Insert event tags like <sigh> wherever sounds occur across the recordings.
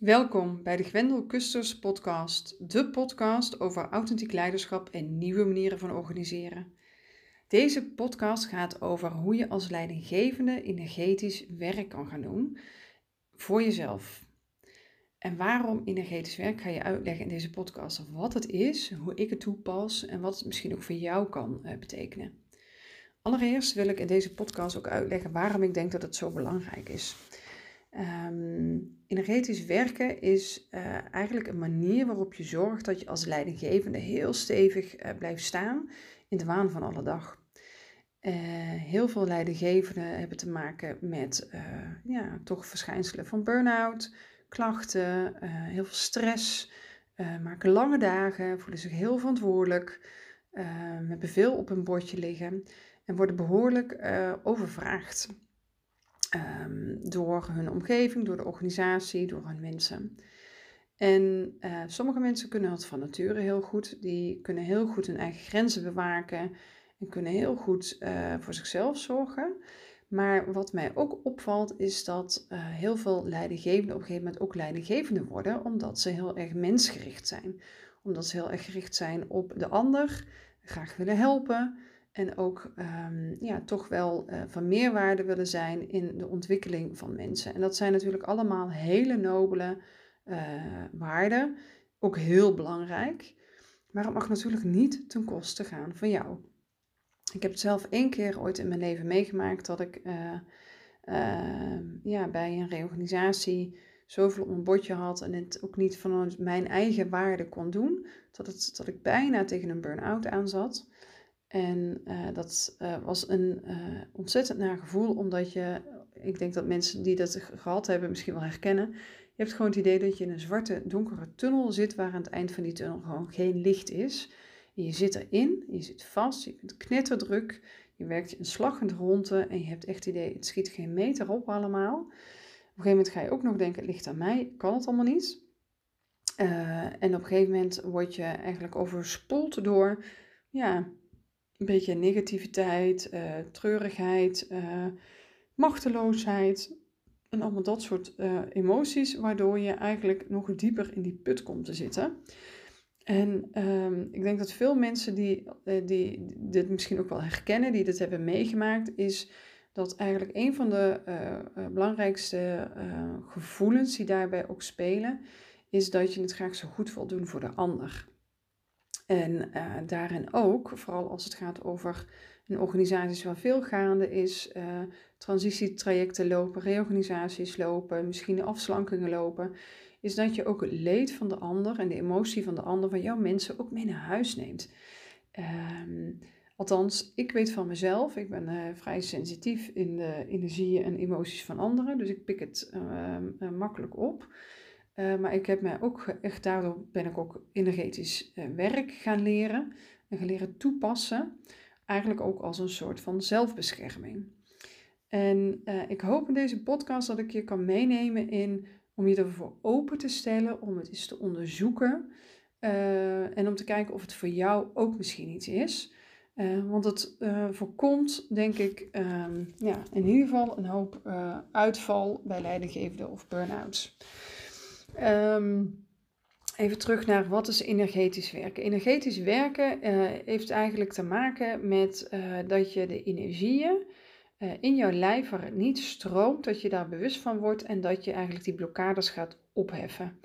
Welkom bij de Gwendel Kusters podcast, de podcast over authentiek leiderschap en nieuwe manieren van organiseren. Deze podcast gaat over hoe je als leidinggevende energetisch werk kan gaan doen voor jezelf. En waarom energetisch werk ga je uitleggen in deze podcast. Wat het is, hoe ik het toepas en wat het misschien ook voor jou kan uh, betekenen. Allereerst wil ik in deze podcast ook uitleggen waarom ik denk dat het zo belangrijk is. Um, energetisch werken is uh, eigenlijk een manier waarop je zorgt dat je als leidinggevende heel stevig uh, blijft staan in de waan van alle dag. Uh, heel veel leidinggevenden hebben te maken met ja, toch verschijnselen van burn-out, klachten, heel veel stress, maken lange dagen, voelen zich heel verantwoordelijk, hebben veel op hun bordje liggen en worden behoorlijk overvraagd. Um, door hun omgeving, door de organisatie, door hun mensen. En uh, sommige mensen kunnen dat van nature heel goed. Die kunnen heel goed hun eigen grenzen bewaken en kunnen heel goed uh, voor zichzelf zorgen. Maar wat mij ook opvalt is dat uh, heel veel leidinggevenden op een gegeven moment ook leidinggevende worden, omdat ze heel erg mensgericht zijn. Omdat ze heel erg gericht zijn op de ander, graag willen helpen, en ook um, ja, toch wel uh, van meerwaarde willen zijn in de ontwikkeling van mensen. En dat zijn natuurlijk allemaal hele nobele uh, waarden, ook heel belangrijk. Maar het mag natuurlijk niet ten koste gaan van jou. Ik heb het zelf één keer ooit in mijn leven meegemaakt dat ik uh, ja, bij een reorganisatie zoveel op mijn bordje had en het ook niet vanuit mijn eigen waarde kon doen, dat, het, dat ik bijna tegen een burn-out aan zat. En uh, dat uh, was een uh, ontzettend naar gevoel, omdat je, ik denk dat mensen die dat gehad hebben misschien wel herkennen. Je hebt gewoon het idee dat je in een zwarte, donkere tunnel zit, waar aan het eind van die tunnel gewoon geen licht is. Je zit erin, je zit vast, je bent knetterdruk, je werkt een slag in de ronde en je hebt echt het idee, het schiet geen meter op allemaal. Op een gegeven moment ga je ook nog denken, het ligt aan mij, kan het allemaal niet. en op een gegeven moment word je eigenlijk overspoeld door, ja, een beetje negativiteit, uh, treurigheid, uh, machteloosheid en allemaal dat soort uh, emoties, waardoor je eigenlijk nog dieper in die put komt te zitten. En um, ik denk dat veel mensen die, die dit misschien ook wel herkennen, die dit hebben meegemaakt, is dat eigenlijk een van de belangrijkste gevoelens die daarbij ook spelen, is dat je het graag zo goed wil doen voor de ander. En uh, daarin ook, vooral als het gaat over een organisatie waar veel gaande is, uh, transitietrajecten lopen, reorganisaties lopen, misschien afslankingen lopen, is dat je ook het leed van de ander en de emotie van de ander, van jouw mensen, ook mee naar huis neemt. Um, althans, ik weet van mezelf, ik ben uh, vrij sensitief in de energieën en emoties van anderen, dus ik pik het ehm, makkelijk op. Uh, maar ik heb mij ook daardoor ben ik ook energetisch uh, werk gaan leren en gaan leren toepassen. Eigenlijk ook als een soort van zelfbescherming. En uh, ik hoop in deze podcast dat ik je kan meenemen in om je ervoor open te stellen, om het eens te onderzoeken en om te kijken of het voor jou ook misschien iets is. want het voorkomt, denk ik, ehm, ja, in ieder geval een hoop uitval bij leidinggevenden of burn-outs. Um, even terug naar wat is energetisch werken. Energetisch werken uh, heeft eigenlijk te maken met uh, dat je de energieën uh, in jouw lijf waar het niet stroomt, dat je daar bewust van wordt en dat je eigenlijk die blokkades gaat opheffen.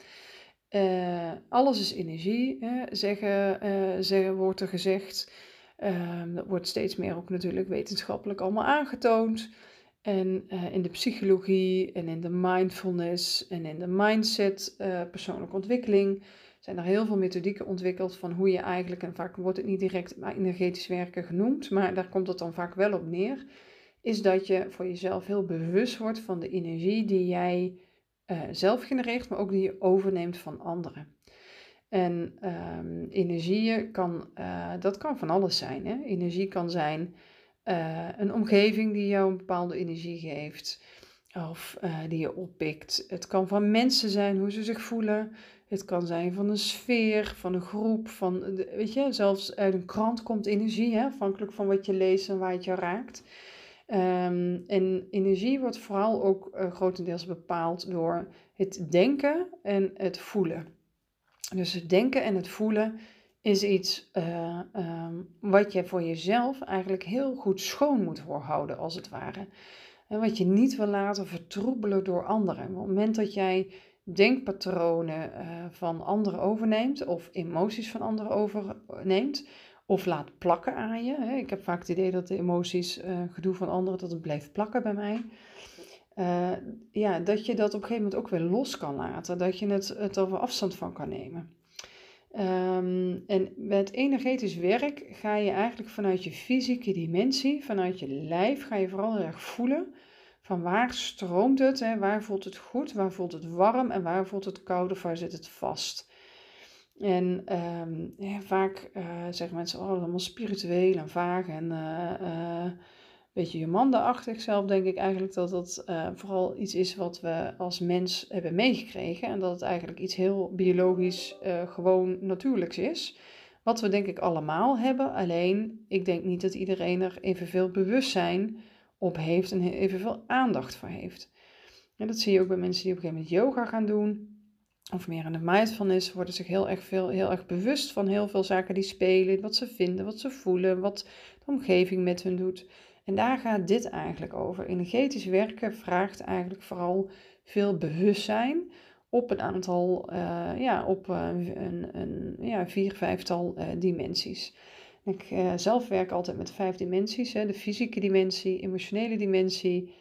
alles is energie, hè, zeggen, zeggen, wordt er gezegd. Ehm, dat wordt steeds meer ook natuurlijk wetenschappelijk allemaal aangetoond. En uh, in de psychologie en in de mindfulness en in de mindset, uh, persoonlijke ontwikkeling, zijn er heel veel methodieken ontwikkeld van hoe je eigenlijk, en vaak wordt het niet direct energetisch werken genoemd, maar daar komt het dan vaak wel op neer, is dat je voor jezelf heel bewust wordt van de energie die jij uh, zelf genereert, maar ook die je overneemt van anderen. En um, energieën kan, dat kan van alles zijn. Hè? Energie kan zijn uh, een omgeving die jou een bepaalde energie geeft of uh, die je oppikt. Het kan van mensen zijn, hoe ze zich voelen. Het kan zijn van een sfeer, van een groep, van, weet je, zelfs uit een krant komt energie, hè, afhankelijk van wat je leest en waar het je raakt. Ehm, en energie wordt vooral ook uh, grotendeels bepaald door het denken en het voelen. Dus het denken en het voelen is iets uh, um, wat je voor jezelf eigenlijk heel goed schoon moet houden, als het ware. En wat je niet wil laten vertroebelen door anderen. Op het moment dat jij denkpatronen uh, van anderen overneemt of emoties van anderen overneemt of laat plakken aan je. Hè. Ik heb vaak het idee dat de emoties, uh, gedoe van anderen, dat het blijft plakken bij mij. Ja, dat je dat op een gegeven moment ook weer los kan laten. Dat je het, het over afstand van kan nemen. Um, en met energetisch werk ga je eigenlijk vanuit je fysieke dimensie, vanuit je lijf, ga je vooral heel erg voelen van waar stroomt het, hè? waar voelt het goed, waar voelt het warm en waar voelt het koud of waar zit het vast. En ja, vaak uh, zeggen mensen, oh, allemaal spiritueel en vaag en uh, uh, beetje humandeachtig. Zelf denk ik eigenlijk dat dat vooral iets is wat we als mens hebben meegekregen. En dat het eigenlijk iets heel biologisch, gewoon natuurlijks is. Wat we denk ik allemaal hebben. Alleen, ik denk niet dat iedereen er evenveel bewustzijn op heeft en evenveel aandacht voor heeft. En dat zie je ook bij mensen die op een gegeven moment yoga gaan doen of meer in de mindfulness, worden zich heel erg, veel, heel erg bewust van heel veel zaken die spelen, wat ze vinden, wat ze voelen, wat de omgeving met hun doet. En daar gaat dit eigenlijk over. Energetisch werken vraagt eigenlijk vooral veel bewustzijn op een aantal, uh, ja, op uh, een, een ja, vier, vijftal uh, dimensies. Ik zelf werk altijd met vijf dimensies: hè, de fysieke dimensie, emotionele dimensie,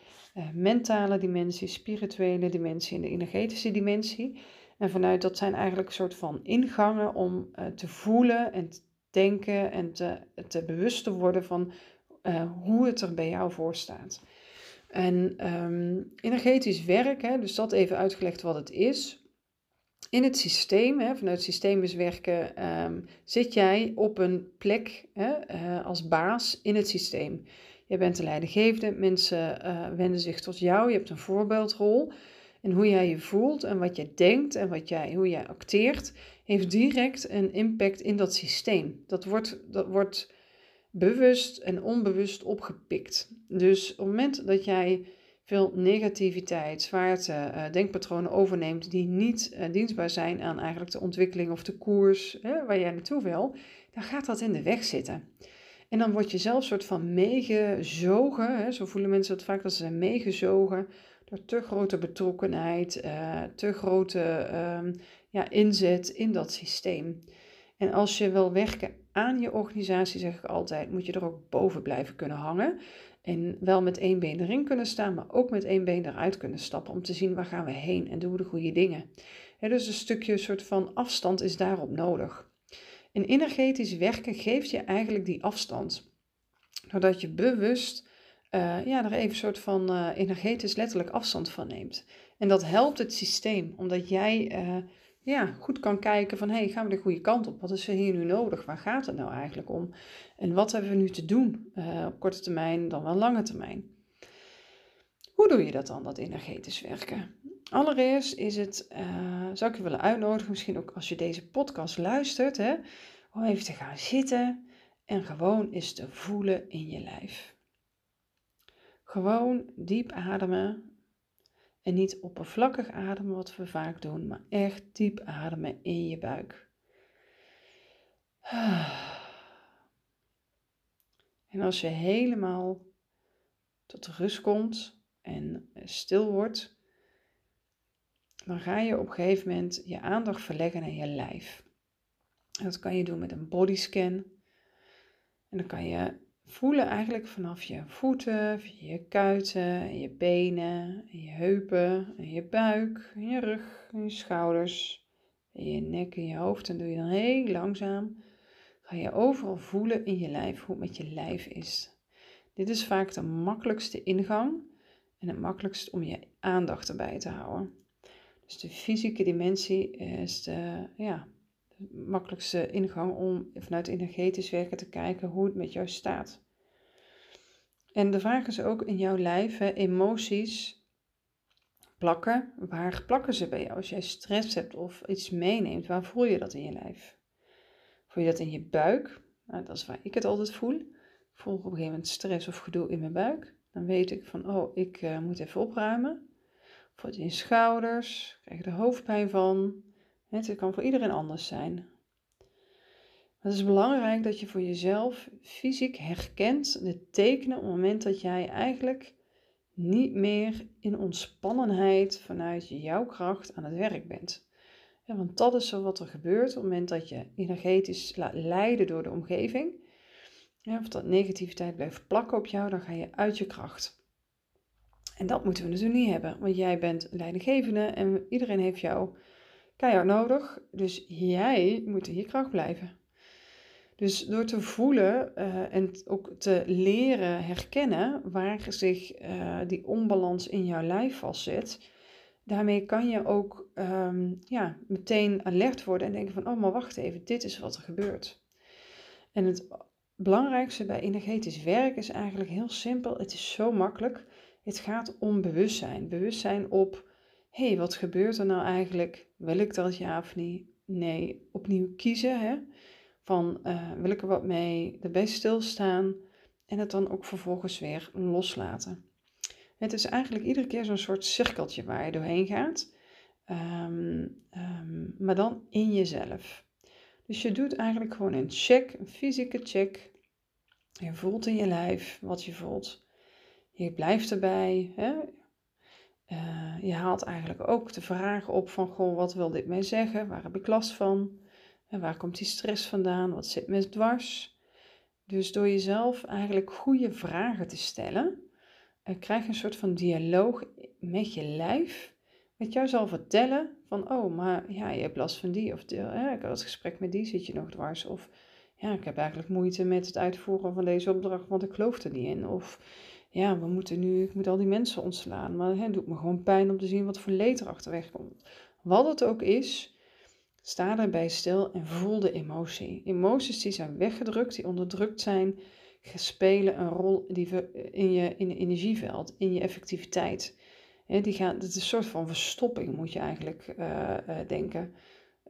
mentale dimensie, spirituele dimensie en de energetische dimensie. En vanuit dat zijn eigenlijk een soort van ingangen om te voelen en te denken en te, te bewust te worden van uh, hoe het er bij jou voor staat. En um, energetisch werk, hè, dus dat even uitgelegd wat het is. In het systeem, hè, vanuit systemisch werken, um, zit jij op een plek hè, uh, als baas in het systeem. Je bent de leidinggevende, mensen wenden zich tot jou, je hebt een voorbeeldrol. En hoe jij je voelt en wat je denkt en wat jij, hoe jij acteert, heeft direct een impact in dat systeem. Dat wordt, dat wordt bewust en onbewust opgepikt. Dus op het moment dat jij veel negativiteit, zwaarte, uh, denkpatronen overneemt die niet uh, dienstbaar zijn aan eigenlijk de ontwikkeling of de koers hè, waar jij naartoe wil, dan gaat dat in de weg zitten. En dan word je zelf soort van meegezogen, hè, zo voelen mensen het vaak dat ze zijn meegezogen door te grote betrokkenheid, uh, te grote um, ja, inzet in dat systeem. En als je wil werken aan je organisatie, zeg ik altijd, moet je er ook boven blijven kunnen hangen. En wel met één been erin kunnen staan, maar ook met één been eruit kunnen stappen om te zien waar gaan we heen en doen we de goede dingen. dus een stukje soort van afstand is daarop nodig. En energetisch werken geeft je eigenlijk die afstand. Doordat je bewust uh, ja, er even een soort van uh, energetisch letterlijk afstand van neemt. En dat helpt het systeem, omdat jij uh, ja, goed kan kijken van, hé, hey, gaan we de goede kant op? Wat is er hier nu nodig? Waar gaat het nou eigenlijk om? En wat hebben we nu te doen op korte termijn dan wel lange termijn? Hoe doe je dat dan, dat energetisch werken? Allereerst is het, zou ik je willen uitnodigen, misschien ook als je deze podcast luistert, hè, om even te gaan zitten en gewoon eens te voelen in je lijf. Gewoon diep ademen. En niet oppervlakkig ademen, wat we vaak doen, maar echt diep ademen in je buik. <sighs> En als je helemaal tot rust komt en stil wordt, dan ga je op een gegeven moment je aandacht verleggen naar je lijf. dat kan je doen met een bodyscan. En dan kan je voelen eigenlijk vanaf je voeten, je kuiten en je benen en je heupen en je buik je rug je schouders je nek en je hoofd. En doe je dan heel langzaam. Ga je overal voelen in je lijf hoe het met je lijf is. Dit is vaak de makkelijkste ingang en het makkelijkst om je aandacht erbij te houden. Dus de fysieke dimensie is de, ja, makkelijkste ingang om vanuit energetisch werken te kijken hoe het met jou staat. En de vraag is ook in jouw lijf, hè, emoties plakken. Waar plakken ze bij jou? Als jij stress hebt of iets meeneemt, waar voel je dat in je lijf? Voel je dat in je buik? Nou, dat is waar ik het altijd voel. Ik voel op een gegeven moment stress of gedoe in mijn buik. Dan weet ik van, oh, ik uh, moet even opruimen. Voelt in schouders, krijg je er hoofdpijn van. Het kan voor iedereen anders zijn. Het is belangrijk dat je voor jezelf fysiek herkent de tekenen op het moment dat jij eigenlijk niet meer in ontspannenheid vanuit jouw kracht aan het werk bent. Want dat is zo wat er gebeurt op het moment dat je energetisch laat leiden door de omgeving. Of dat negativiteit blijft plakken op jou, dan ga je uit je kracht. En dat moeten we natuurlijk niet hebben, want jij bent leidinggevende en iedereen heeft jou keihard nodig. Dus jij moet je kracht blijven. Dus door te voelen uh, en ook te leren herkennen waar zich uh, die onbalans in jouw lijf vastzet, daarmee kan je ook um, ja, meteen alert worden en denken van, oh maar wacht even, dit is wat er gebeurt. En het belangrijkste bij energetisch werk is eigenlijk heel simpel, het is zo makkelijk. Het gaat om bewustzijn. Bewustzijn op, hé, hey, wat gebeurt er nou eigenlijk? Wil ik dat ja of niet? Nee, opnieuw kiezen, hè? Van uh, wil ik er wat mee, erbij stilstaan en het dan ook vervolgens weer loslaten. Het is eigenlijk iedere keer zo'n soort cirkeltje waar je doorheen gaat, um, um, maar dan in jezelf. Dus je doet eigenlijk gewoon een check, een fysieke check. Je voelt in je lijf wat je voelt. Je blijft erbij. Hè? Uh, je haalt eigenlijk ook de vragen op van, goh, wat wil dit mij zeggen? Waar heb ik last van? En waar komt die stress vandaan? Wat zit me dwars? Dus door jezelf eigenlijk goede vragen te stellen, uh, krijg je een soort van dialoog met je lijf, wat jou zal vertellen van, oh, maar ja, je hebt last van die, of ik had het gesprek met die, zit je nog dwars, of ja, ik heb eigenlijk moeite met het uitvoeren van deze opdracht, want ik geloof er niet in, of ja, we moeten nu, ik moet al die mensen ontslaan, maar het doet me gewoon pijn om te zien wat voor leed er achterweg komt. Wat het ook is, Sta daarbij stil en voel de emotie. Emoties die zijn weggedrukt, die onderdrukt zijn, spelen een rol in je, in je energieveld, in je effectiviteit. die gaan, het is een soort van verstopping, moet je eigenlijk uh, uh, denken.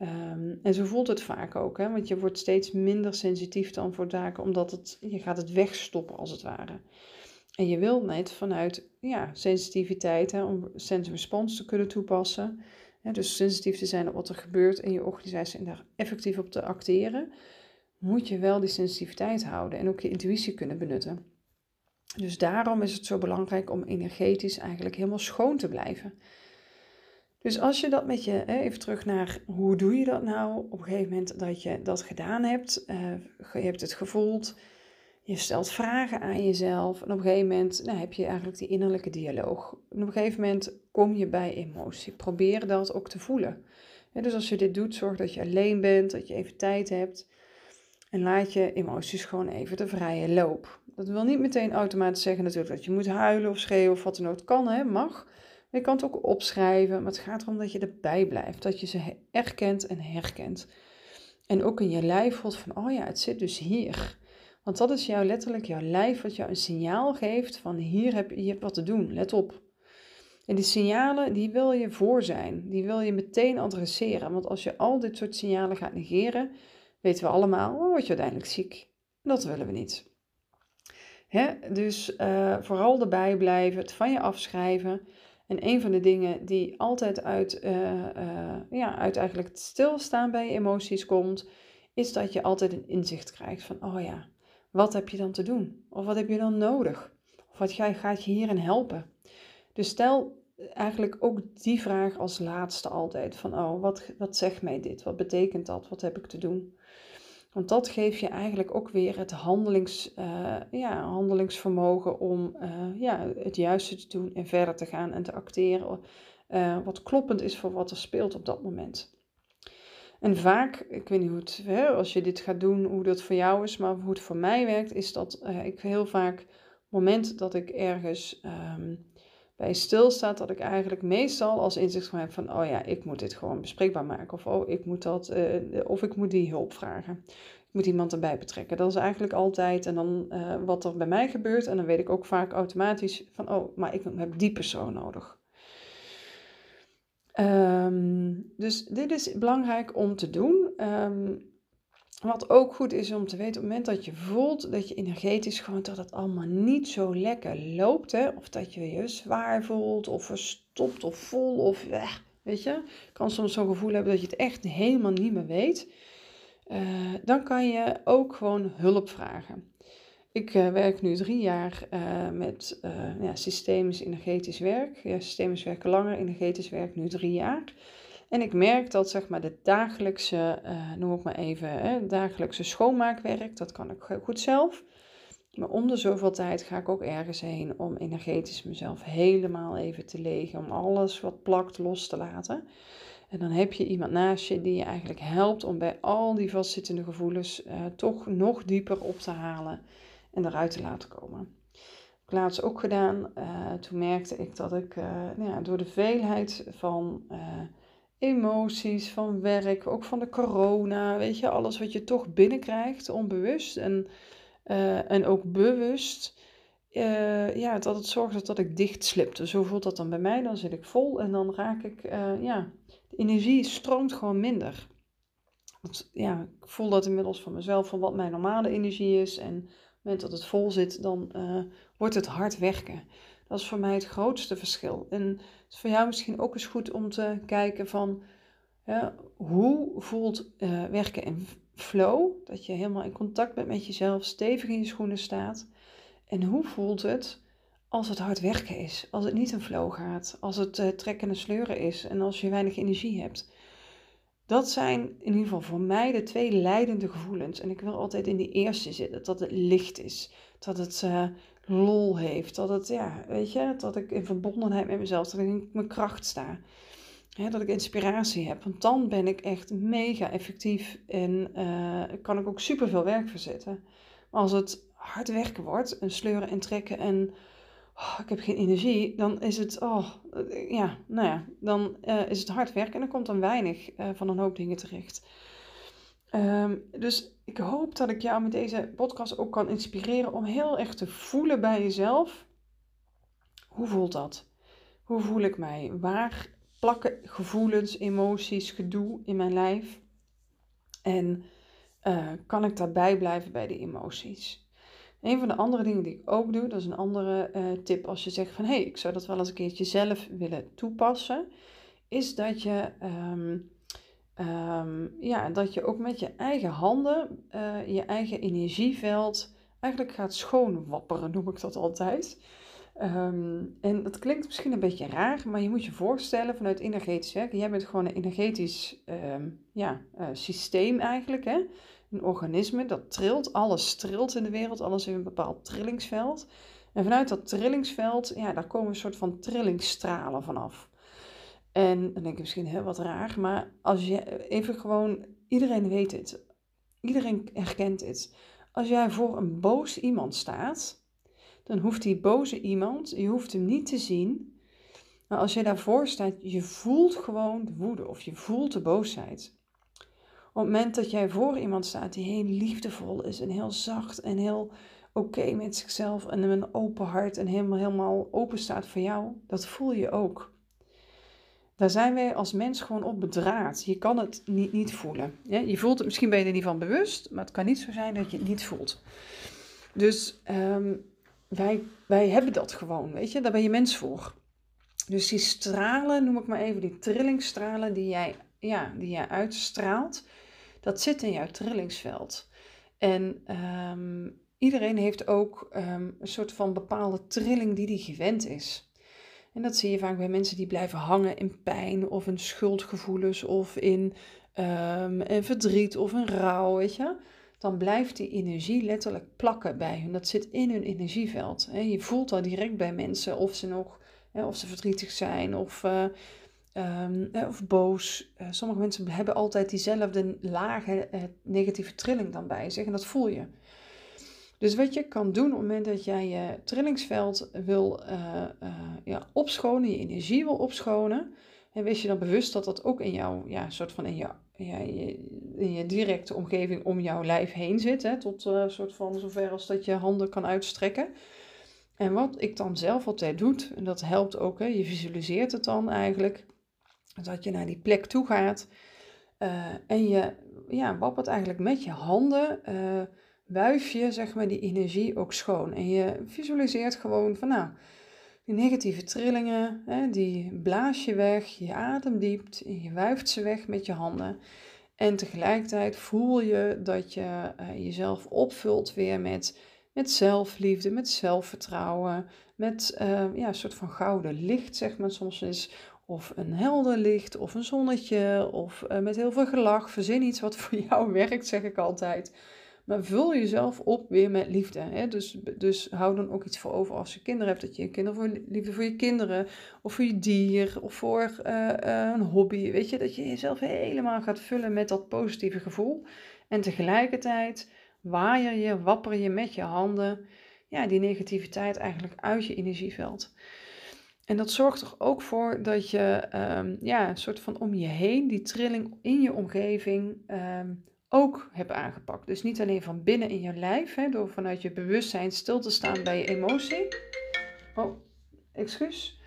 Um, en zo voelt het vaak ook, hè? want je wordt steeds minder sensitief dan voor zaken, omdat het, je gaat het wegstoppen als het ware. En je wil net vanuit ja, sensitiviteit, hè, om sense response te kunnen toepassen, dus sensitief te zijn op wat er gebeurt in je organisatie en daar effectief op te acteren, moet je wel die sensitiviteit houden en ook je intuïtie kunnen benutten. Dus daarom is het zo belangrijk om energetisch eigenlijk helemaal schoon te blijven. Dus als je dat met je, even terug naar hoe doe je dat nou? Op een gegeven moment dat je dat gedaan hebt, uh, je hebt het gevoeld, je stelt vragen aan jezelf en op een gegeven moment nou, heb je eigenlijk die innerlijke dialoog. En op een gegeven moment kom je bij emotie. Probeer dat ook te voelen. dus als je dit doet, zorg dat je alleen bent, dat je even tijd hebt. En laat je emoties gewoon even de vrije loop. Dat wil niet meteen automatisch zeggen natuurlijk dat je moet huilen of schreeuwen of wat dan ook. Kan, hè, mag. je kan het ook opschrijven, maar het gaat erom dat je erbij blijft. Dat je ze erkent en herkent. En ook in je lijf voelt van, oh ja, het zit dus hier. Want dat is jou letterlijk jouw lijf wat jou een signaal geeft van hier heb je, wat te doen, let op. En die signalen, die wil je voor zijn. Die wil je meteen adresseren. Want als je al dit soort signalen gaat negeren, weten we allemaal, dan word je uiteindelijk ziek. Dat willen we niet. Hè? Dus uh, vooral erbij blijven, het van je afschrijven. En een van de dingen die altijd uit, uh, uh, ja, uit eigenlijk het stilstaan bij je emoties komt, is dat je altijd een inzicht krijgt van, oh ja, wat heb je dan te doen? Of wat heb je dan nodig? Of wat gaat je hierin helpen? Dus stel eigenlijk ook die vraag als laatste altijd. Van, oh, wat, wat zegt mij dit? Wat betekent dat? Wat heb ik te doen? Want dat geeft je eigenlijk ook weer het handelings, uh, ja, handelingsvermogen om uh, ja, het juiste te doen en verder te gaan en te acteren. Uh, wat kloppend is voor wat er speelt op dat moment. En vaak, ik weet niet hoe het, hè, als je dit gaat doen, hoe dat voor jou is, maar hoe het voor mij werkt, is dat uh, ik heel vaak, het moment dat ik ergens um, bij stilsta, dat ik eigenlijk meestal als inzicht van heb van, oh ja, ik moet dit gewoon bespreekbaar maken. Of, oh, ik moet dat, uh, of ik moet die hulp vragen. Ik moet iemand erbij betrekken. Dat is eigenlijk altijd, en dan uh, wat er bij mij gebeurt. En dan weet ik ook vaak automatisch van, oh, maar ik heb die persoon nodig. Um, dus dit is belangrijk om te doen. Um, wat ook goed is om te weten, op het moment dat je voelt dat je energetisch gewoon dat het allemaal niet zo lekker loopt, hè, of dat je je zwaar voelt, of verstopt of vol, of eh, weet je, kan soms zo'n gevoel hebben dat je het echt helemaal niet meer weet, uh, dan kan je ook gewoon hulp vragen. Ik uh, werk nu drie jaar uh, met ja, systemisch energetisch werk. Ja, systemisch werken langer, energetisch werk nu drie jaar. En ik merk dat zeg maar de dagelijkse, uh, noem ik maar even, hè, dagelijkse schoonmaakwerk, dat kan ik goed zelf. Maar om de zoveel tijd ga ik ook ergens heen om energetisch mezelf helemaal even te legen. Om alles wat plakt los te laten. En dan heb je iemand naast je die je eigenlijk helpt om bij al die vastzittende gevoelens uh, toch nog dieper op te halen en eruit te laten komen. Ik laatst ook gedaan. Uh, toen merkte ik dat ik nou ja, door de veelheid van emoties, van werk, ook van de corona, weet je, alles wat je toch binnenkrijgt, onbewust en, en ook bewust. Ja, dat het zorgt dat ik dicht slipte. Zo voelt dat dan bij mij. Dan zit ik vol en dan raak ik, ja, de energie stroomt gewoon minder. Ja, ik voel dat inmiddels van mezelf, van wat mijn normale energie is. En moment dat het vol zit, dan wordt het hard werken. Dat is voor mij het grootste verschil. En het is voor jou misschien ook eens goed om te kijken van hoe voelt uh, werken in flow, dat je helemaal in contact bent met jezelf, stevig in je schoenen staat. En hoe voelt het als het hard werken is, als het niet in flow gaat, als het uh, trekken en sleuren is en als je weinig energie hebt. Dat zijn in ieder geval voor mij de twee leidende gevoelens. En ik wil altijd in die eerste zitten, dat het licht is, dat het uh, lol heeft. Dat het, ja, weet je, dat ik in verbondenheid met mezelf, dat ik in mijn kracht sta. dat ik inspiratie heb. Want dan ben ik echt mega effectief en uh, kan ik ook superveel werk verzetten. Maar als het hard werken wordt, en sleuren en trekken en oh, ik heb geen energie, dan is het, oh, ja, nou ja, dan uh, is het hard werken en dan komt dan weinig uh, van een hoop dingen terecht. Um, dus ik hoop dat ik jou met deze podcast ook kan inspireren om heel erg te voelen bij jezelf. Hoe voelt dat? Hoe voel ik mij? Waar plakken gevoelens, emoties, gedoe in mijn lijf? En kan ik daarbij blijven bij de emoties? Een van de andere dingen die ik ook doe, dat is een andere uh, tip als je zegt van hé, hey, ik zou dat wel eens een keertje zelf willen toepassen, is dat je um, Um, ja, dat je ook met je eigen handen uh, je eigen energieveld eigenlijk gaat schoonwapperen, noem ik dat altijd. Um, en dat klinkt misschien een beetje raar, maar je moet je voorstellen vanuit energetisch werken. Jij bent gewoon een energetisch ja, uh, systeem eigenlijk. Hè? Een organisme dat trilt, alles trilt in de wereld, alles in een bepaald trillingsveld. En vanuit dat trillingsveld, ja, daar komen een soort van trillingstralen vanaf. En dan denk ik misschien heel wat raar, maar als je even gewoon, iedereen weet het, iedereen herkent het. Als jij voor een boos iemand staat, dan hoeft die boze iemand, je hoeft hem niet te zien. Maar als je daarvoor staat, je voelt gewoon de woede of je voelt de boosheid. Op het moment dat jij voor iemand staat die heel liefdevol is en heel zacht en heel oké met zichzelf en een open hart en helemaal, helemaal open staat voor jou, dat voel je ook. Daar zijn wij als mens gewoon op bedraad. Je kan het niet, niet voelen. Je voelt het, misschien ben je er niet van bewust, maar het kan niet zo zijn dat je het niet voelt. Dus um, wij, wij hebben dat gewoon, weet je, daar ben je mens voor. Dus die stralen, noem ik maar even, die trillingstralen die jij, ja, die jij uitstraalt, dat zit in jouw trillingsveld. En um, iedereen heeft ook um, een soort van bepaalde trilling die die gewend is. En dat zie je vaak bij mensen die blijven hangen in pijn of in schuldgevoelens of in um, verdriet of in rouw, weet je. Dan blijft die energie letterlijk plakken bij hun. Dat zit in hun energieveld. Je voelt dat direct bij mensen of ze nog of ze verdrietig zijn of, uh, um, of boos. Uh, sommige mensen hebben altijd diezelfde lage uh, negatieve trilling dan bij zich en dat voel je. Dus wat je kan doen op het moment dat jij je trillingsveld wil uh, ja, opschonen, je energie wil opschonen, en wees je dan bewust dat dat ook in jouw, ja, soort van in, jou, in je directe omgeving om jouw lijf heen zit, hè, tot uh, soort van zover als dat je handen kan uitstrekken. En wat ik dan zelf altijd doe, en dat helpt ook, hè, je visualiseert het dan eigenlijk, dat je naar die plek toe gaat en je ja, wappert eigenlijk met je handen, uh, wuif je zeg maar die energie ook schoon. En je visualiseert gewoon van nou, die negatieve trillingen, hè, die blaas je weg, je ademt diept en je wuift ze weg met je handen. En tegelijkertijd voel je dat je uh, jezelf opvult weer met, met zelfliefde, met zelfvertrouwen, met ja, een soort van gouden licht, zeg maar soms is. Of een helder licht, of een zonnetje, of uh, met heel veel gelach. Verzin iets wat <laughs> voor jou werkt, zeg ik altijd. Maar vul jezelf op weer met liefde. Hè? Dus, dus hou dan ook iets voor over als je kinderen hebt. Dat je kinderen voor liefde voor je kinderen. Of voor je dier. Of voor uh, uh, een hobby. Weet je, dat je jezelf helemaal gaat vullen met dat positieve gevoel. En tegelijkertijd waaier je, wapper je met je handen. Ja, die negativiteit eigenlijk uit je energieveld. En dat zorgt er ook voor dat je um, ja, een soort van om je heen, die trilling in je omgeving, um, ook heb aangepakt. Dus niet alleen van binnen in je lijf, hè, door vanuit je bewustzijn stil te staan bij je emotie. Oh, excuus.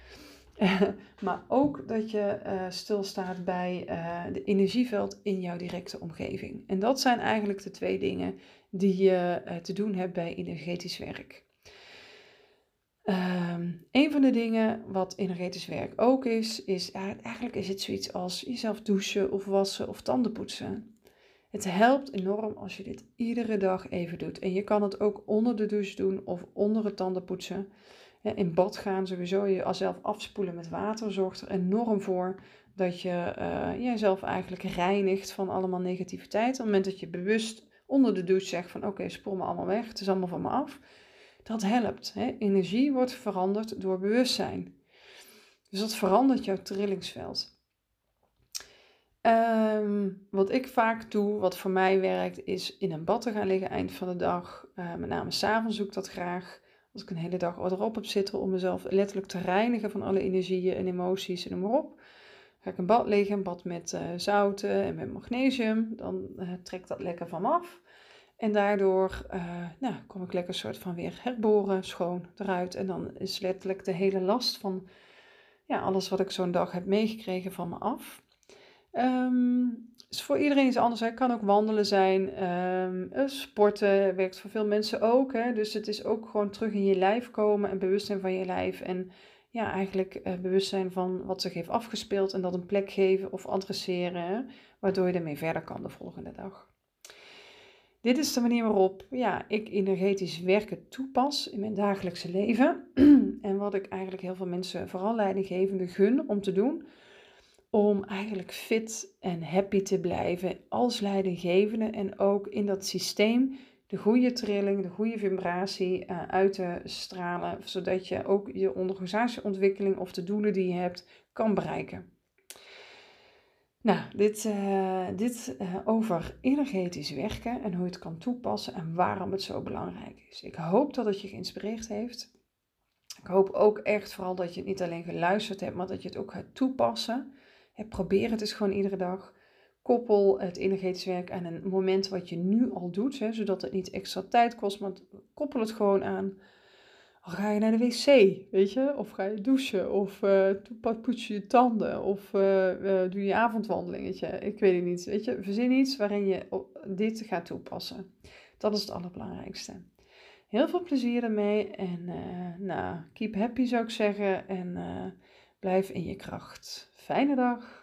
<laughs> maar ook dat je uh, stilstaat bij uh, de energieveld in jouw directe omgeving. En dat zijn eigenlijk de twee dingen die je uh, te doen hebt bij energetisch werk. Um, een van de dingen wat energetisch werk ook is, is eigenlijk is het zoiets als jezelf douchen of wassen of tanden poetsen. Het helpt enorm als je dit iedere dag even doet. En je kan het ook onder de douche doen of onder het tandenpoetsen. In bad gaan sowieso jezelf afspoelen met water zorgt er enorm voor dat je uh, jezelf eigenlijk reinigt van allemaal negativiteit. Op het moment dat je bewust onder de douche zegt van oké, spoel me allemaal weg, het is allemaal van me af. Dat helpt. Hè? Energie wordt veranderd door bewustzijn. Dus dat verandert jouw trillingsveld. Um, wat ik vaak doe, wat voor mij werkt, is in een bad te gaan liggen eind van de dag. Uh, met name s'avonds doe ik dat graag. Als ik een hele dag erop heb zitten om mezelf letterlijk te reinigen van alle energieën en emoties en noem maar op. Ga ik een bad liggen, een bad met uh, zouten en met magnesium. Dan uh, trekt dat lekker van me af. En daardoor nou, kom ik lekker soort van weer herboren, schoon eruit. En dan is letterlijk de hele last van ja, alles wat ik zo'n dag heb meegekregen van me af. Um, is voor iedereen iets anders. Het kan ook wandelen zijn. Um, sporten werkt voor veel mensen ook. Hè? Dus het is ook gewoon terug in je lijf komen en bewustzijn van je lijf. En ja, eigenlijk uh, bewustzijn van wat zich heeft afgespeeld en dat een plek geven of adresseren. Waardoor je ermee verder kan de volgende dag. Dit is de manier waarop ja, ik energetisch werken toepas in mijn dagelijkse leven. <clears throat> en wat ik eigenlijk heel veel mensen, vooral leidinggevenden, gun om te doen om eigenlijk fit en happy te blijven als leidinggevende en ook in dat systeem de goede trilling, de goede vibratie uh, uit te stralen, zodat je ook je organisatieontwikkeling of de doelen die je hebt kan bereiken. Nou, dit, uh, dit uh, over energetisch werken en hoe je het kan toepassen en waarom het zo belangrijk is. Ik hoop dat het je geïnspireerd heeft. Ik hoop ook echt vooral dat je het niet alleen geluisterd hebt, maar dat je het ook gaat toepassen probeer het dus gewoon iedere dag. Koppel het energetisch werk aan een moment wat je nu al doet, hè, zodat het niet extra tijd kost, maar koppel het gewoon aan. Al ga je naar de wc, weet je, of ga je douchen, of uh, poets je je tanden, of uh, uh, doe je avondwandelingetje. Ik weet het niet, weet je. Verzin iets waarin je dit gaat toepassen. Dat is het allerbelangrijkste. Heel veel plezier ermee en nou, keep happy zou ik zeggen en blijf in je kracht. Fijne dag!